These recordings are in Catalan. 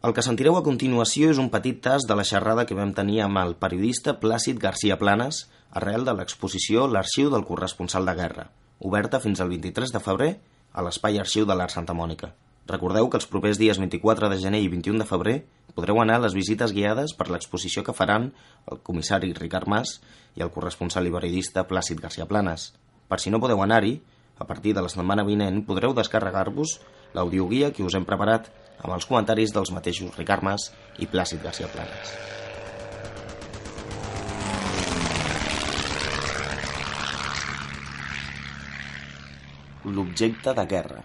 El que sentireu a continuació és un petit tas de la xerrada que vam tenir amb el periodista Plàcid García Planes arrel de l'exposició L'Arxiu del Corresponsal de Guerra, oberta fins al 23 de febrer a l'Espai Arxiu de l'Art Santa Mònica. Recordeu que els propers dies 24 de gener i 21 de febrer podreu anar a les visites guiades per l'exposició que faran el comissari Ricard Mas i el corresponsal i periodista Plàcid García Planes. Per si no podeu anar-hi, a partir de la setmana vinent podreu descarregar-vos l'audioguia que us hem preparat amb els comentaris dels mateixos Ricard Mas i Plàcid García Planes. L'objecte de guerra.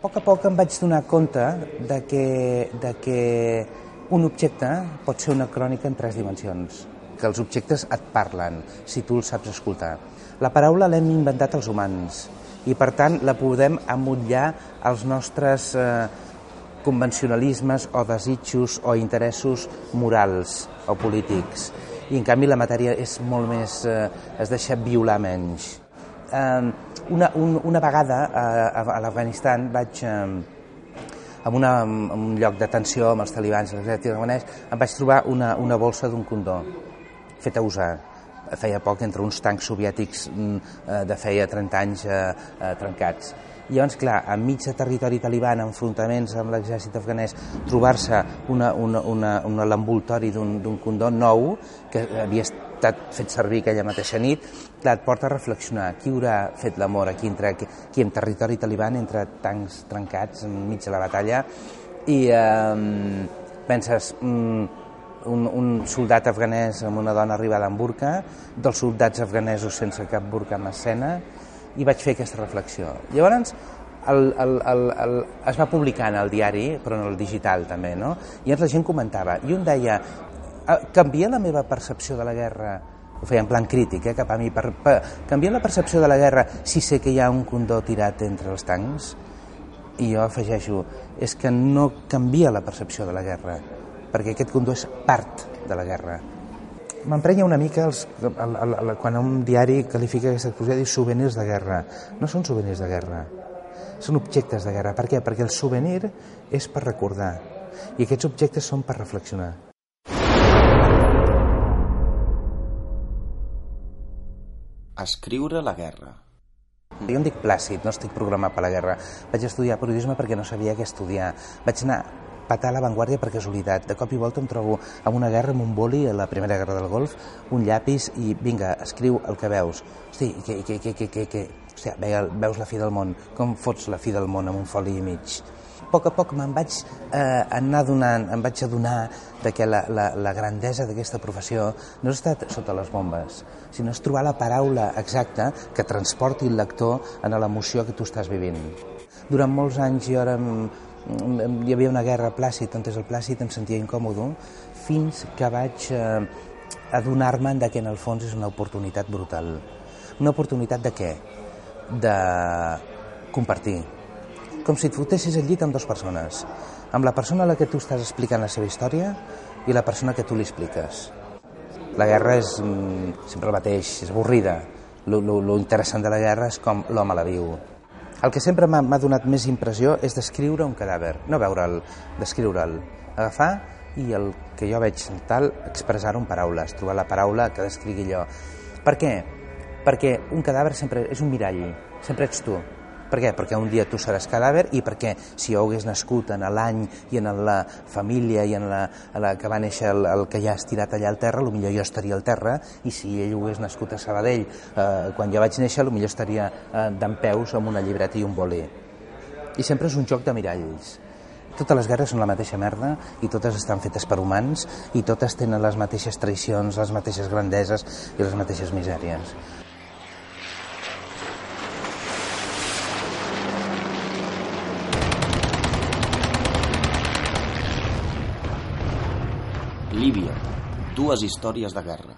A poc a poc em vaig donar compte de que, de que un objecte pot ser una crònica en tres dimensions, que els objectes et parlen, si tu els saps escoltar. La paraula l'hem inventat els humans i per tant la podem amullar als nostres eh, convencionalismes o desitjos o interessos morals o polítics i en canvi la matèria és molt més, eh, es deixa violar menys. Eh, una, un, una vegada a, a l'Afganistan vaig eh, en, una, en un lloc d'atenció amb els talibans, afganès, em vaig trobar una, una bolsa d'un condó fet a usar feia poc entre uns tancs soviètics mm, eh, de feia 30 anys eh, eh, trencats. Llavors, clar, enmig de territori taliban, enfrontaments amb l'exèrcit afganès, trobar-se una l'envoltori d'un condó nou que havia estat fet servir aquella mateixa nit, clar, et porta a reflexionar. Qui haurà fet l'amor aquí, entre, aquí en territori taliban, entre tancs trencats enmig de la batalla, i eh, penses, mm, un, un soldat afganès amb una dona arribada en burca, dels soldats afganesos sense cap burca en escena, i vaig fer aquesta reflexió. Llavors, el, el, el, el, es va publicar en el diari, però en el digital també, no? I la gent comentava, i un deia, canvia la meva percepció de la guerra ho feia en plan crític, eh, cap a mi, per, per canviar la percepció de la guerra si sé que hi ha un condó tirat entre els tancs? I jo afegeixo, és que no canvia la percepció de la guerra, perquè aquest condó és part de la guerra. M'emprenya una mica els, el, el, el, quan un diari qualifica aquesta exposició diu souvenirs de guerra. No són souvenirs de guerra, són objectes de guerra. Per què? Perquè el souvenir és per recordar i aquests objectes són per reflexionar. Escriure la guerra. Jo em dic Plàcid, no estic programat per la guerra. Vaig estudiar periodisme perquè no sabia què estudiar. Vaig anar petar l'avantguàrdia per casualitat. De cop i volta em trobo amb una guerra amb un boli a la Primera Guerra del Golf, un llapis i vinga, escriu el que veus. Hosti, que, que, que, que, que, que... Hòstia, veus la fi del món. Com fots la fi del món amb un foli i mig? A poc a poc me'n vaig eh, anar donant, em vaig adonar de que la, la, la grandesa d'aquesta professió no és estar sota les bombes, sinó és trobar la paraula exacta que transporti el lector en l'emoció que tu estàs vivint. Durant molts anys jo era hi havia una guerra plàcid, on és el plàcid em sentia incòmode, fins que vaig eh, adonar-me de que en el fons és una oportunitat brutal. Una oportunitat de què? De compartir. Com si et fotessis al llit amb dues persones. Amb la persona a la que tu estàs explicant la seva història i la persona que tu li expliques. La guerra és mm, sempre el mateix, és avorrida. Lo, lo, lo interessant de la guerra és com l'home la viu. El que sempre m'ha donat més impressió és descriure un cadàver, no veure'l, descriure'l, agafar i el que jo veig tal, expressar-ho en paraules, trobar la paraula que descrigui allò. Per què? Perquè un cadàver sempre és un mirall, sempre ets tu, per què? Perquè un dia tu seràs cadàver i perquè si jo hagués nascut en l'any i en la família i en la, en la que va néixer el, el que ja ha estirat allà al terra, potser jo estaria al terra i si ell hagués nascut a Sabadell eh, quan jo vaig néixer, potser estaria eh, d'en peus amb una llibreta i un bolí. I sempre és un joc de miralls. Totes les guerres són la mateixa merda i totes estan fetes per humans i totes tenen les mateixes traïcions, les mateixes grandeses i les mateixes misèries. Líbia. Dues històries de guerra.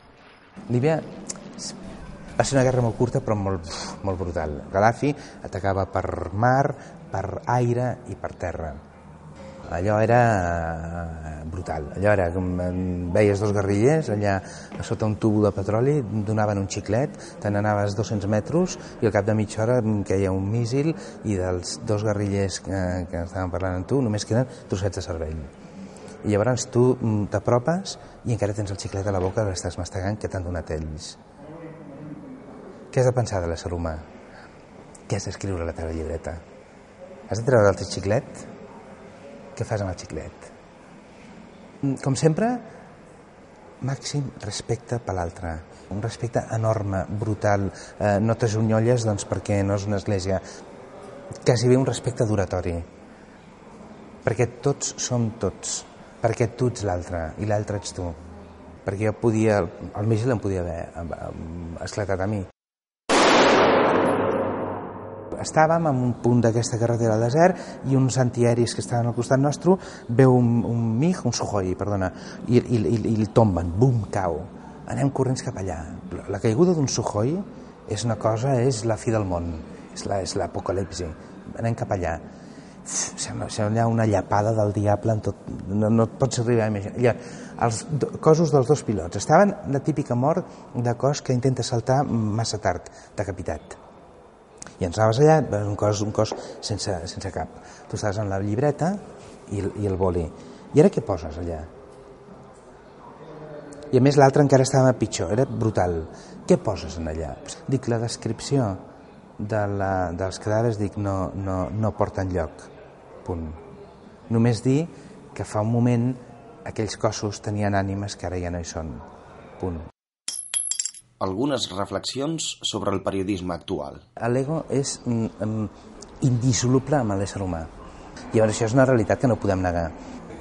Líbia va ser una guerra molt curta però molt, molt brutal. Gaddafi atacava per mar, per aire i per terra. Allò era eh, brutal. Allò era com veies dos guerrillers allà sota un tubo de petroli, donaven un xiclet, te n'anaves 200 metres i al cap de mitja hora queia un míssil i dels dos guerrillers que, que estaven parlant amb tu només queden trossets de cervell. I llavors tu mm, t'apropes i encara tens el xiclet a la boca i l'estàs mastegant que t'han donat ells. Què has de pensar de l'ésser humà? Què has d'escriure a la teva llibreta? Has de treure el teu xiclet? Què fas amb el xiclet? Mm, Com sempre, màxim respecte per l'altre. Un respecte enorme, brutal. Eh, no t'ajunyolles doncs, perquè no és una església. Quasi bé un respecte d'oratori. Perquè tots som tots. Perquè tu ets l'altre i l'altre ets tu. Perquè jo podia, el míssil em podia haver esclatat a mi. Estàvem en un punt d'aquesta carretera al desert i uns antiaeris que estaven al costat nostre veu un, un MiG, un Sukhoi, perdona, i, i, i, i el tomben, bum, cau. Anem corrents cap allà. La, caiguda d'un Sukhoi és una cosa, és la fi del món, és la- és l'apocalipsi. Anem cap allà. Sembla, sembla una llapada del diable en tot, no, no et pots arribar a imaginar. Llavors, els do, cossos dels dos pilots estaven la típica mort de cos que intenta saltar massa tard, decapitat. I ens anaves allà, un cos, un cos sense, sense cap. Tu estaves en la llibreta i, i el boli. I ara què poses allà? I a més l'altre encara estava pitjor, era brutal. Què poses en allà? Dic, la descripció de la, dels cadàvers, dic, no, no, no porta enlloc. Punt. Només dir que fa un moment aquells cossos tenien ànimes que ara ja no hi són. Punt. Algunes reflexions sobre el periodisme actual. L'ego és mm, mm, indissoluble amb l'ésser humà. Llavors això és una realitat que no podem negar.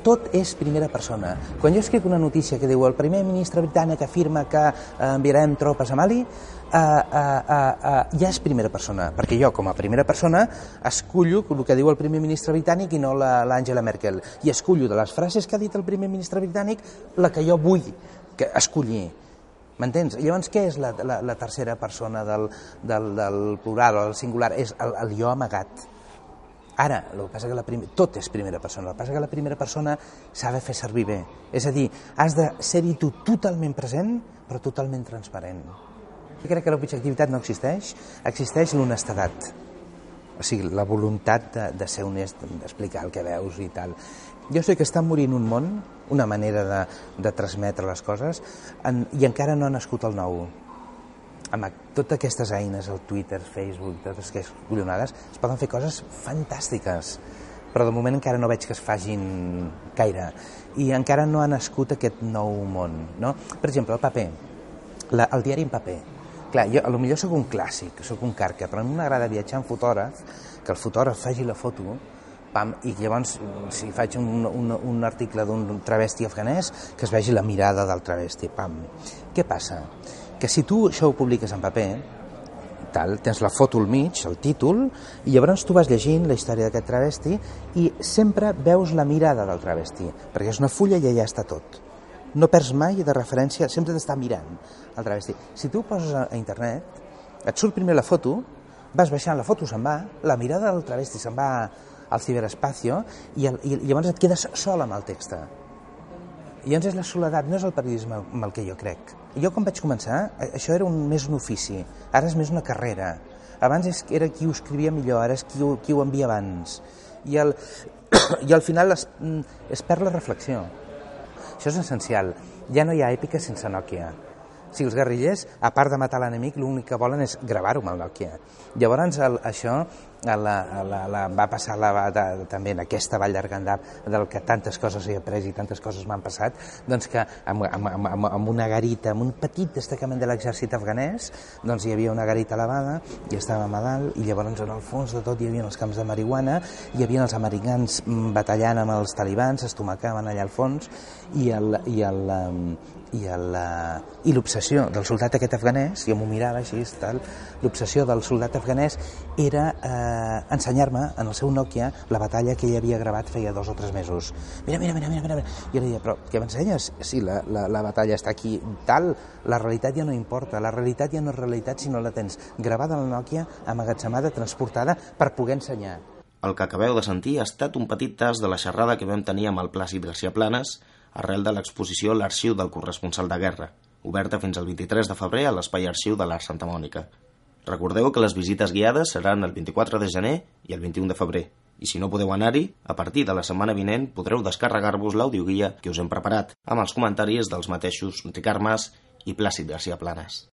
Tot és primera persona. Quan jo escric una notícia que diu el primer ministre britànic afirma que eh, enviarem tropes a Mali, eh, eh, eh, eh, ja és primera persona, perquè jo, com a primera persona, escullo el que diu el primer ministre britànic i no la- l'Angela Merkel. I escullo de les frases que ha dit el primer ministre britànic la que jo vull que escollir. M'entens? Llavors, què és la, la, la tercera persona del, del, del plural o del singular? És el, el jo amagat. Ara, el que passa que la prim... tot és primera persona, el que passa que la primera persona s'ha de fer servir bé. És a dir, has de ser-hi tu totalment present, però totalment transparent. Jo crec que l'objectivitat no existeix, existeix l'honestedat. O sigui, la voluntat de, de ser honest, d'explicar el que veus i tal. Jo sé que està morint un món, una manera de, de transmetre les coses, en, i encara no ha nascut el nou. Amb totes aquestes eines, el Twitter, Facebook, totes aquestes collonades, es poden fer coses fantàstiques, però de moment encara no veig que es fagin gaire. I encara no ha nascut aquest nou món. No? Per exemple, el paper, la, el diari en paper. Clar, jo millor sóc un clàssic, sóc un carca, però a mi m'agrada viatjar en fotògraf, que el fotògraf faci la foto, pam, i llavors, si faig un, un, un article d'un travesti afganès, que es vegi la mirada del travesti, pam. Què passa? Que si tu això ho publiques en paper, tal, tens la foto al mig, el títol, i llavors tu vas llegint la història d'aquest travesti i sempre veus la mirada del travesti, perquè és una fulla i allà està tot. No perds mai de referència, sempre t'està mirant el travesti. Si tu ho poses a internet, et surt primer la foto, vas baixant, la foto se'n va, la mirada del travesti se'n va al ciberespacio i, el, i llavors et quedes sol amb el text. I llavors és la soledat, no és el periodisme amb el que jo crec. Jo quan vaig començar, això era un, més un ofici, ara és més una carrera. Abans era qui ho escrivia millor, ara és qui ho, qui ho envia abans. I, el, i al final es, mm, es perd la reflexió. Això és essencial. Ja no hi ha èpica sense Nokia. Sigui, els guerrillers, a part de matar l'enemic, l'únic que volen és gravar-ho amb el Nokia. Llavors, el, això la, la, la, va passar la, de, també en aquesta vall d'Argandap, del que tantes coses he après i tantes coses m'han passat, doncs que amb, amb, amb, amb, amb una garita, amb un petit destacament de l'exèrcit afganès, doncs hi havia una garita elevada i estàvem a dalt i llavors en el fons de tot hi havia els camps de marihuana, hi havia els americans mm, batallant amb els talibans, estomacaven allà al fons i el, i el, um, i l'obsessió del soldat aquest afganès, jo m'ho mirava així, tal, l'obsessió del soldat afganès era eh, ensenyar-me en el seu Nokia la batalla que ell havia gravat feia dos o tres mesos. Mira, mira, mira, mira, mira. Jo li deia, però què m'ensenyes? Sí, la, la, la batalla està aquí, tal, la realitat ja no importa, la realitat ja no és realitat si no la tens gravada a la Nokia, amagatzemada, transportada, per poder ensenyar. El que acabeu de sentir ha estat un petit tas de la xerrada que vam tenir amb el Plàcid García Planes arrel de l'exposició L'Arxiu del Corresponsal de Guerra, oberta fins al 23 de febrer a l'Espai Arxiu de l'Art Santa Mònica. Recordeu que les visites guiades seran el 24 de gener i el 21 de febrer. I si no podeu anar-hi, a partir de la setmana vinent podreu descarregar-vos l'audioguia que us hem preparat, amb els comentaris dels mateixos Ricard Mas i Plàcid García Planes.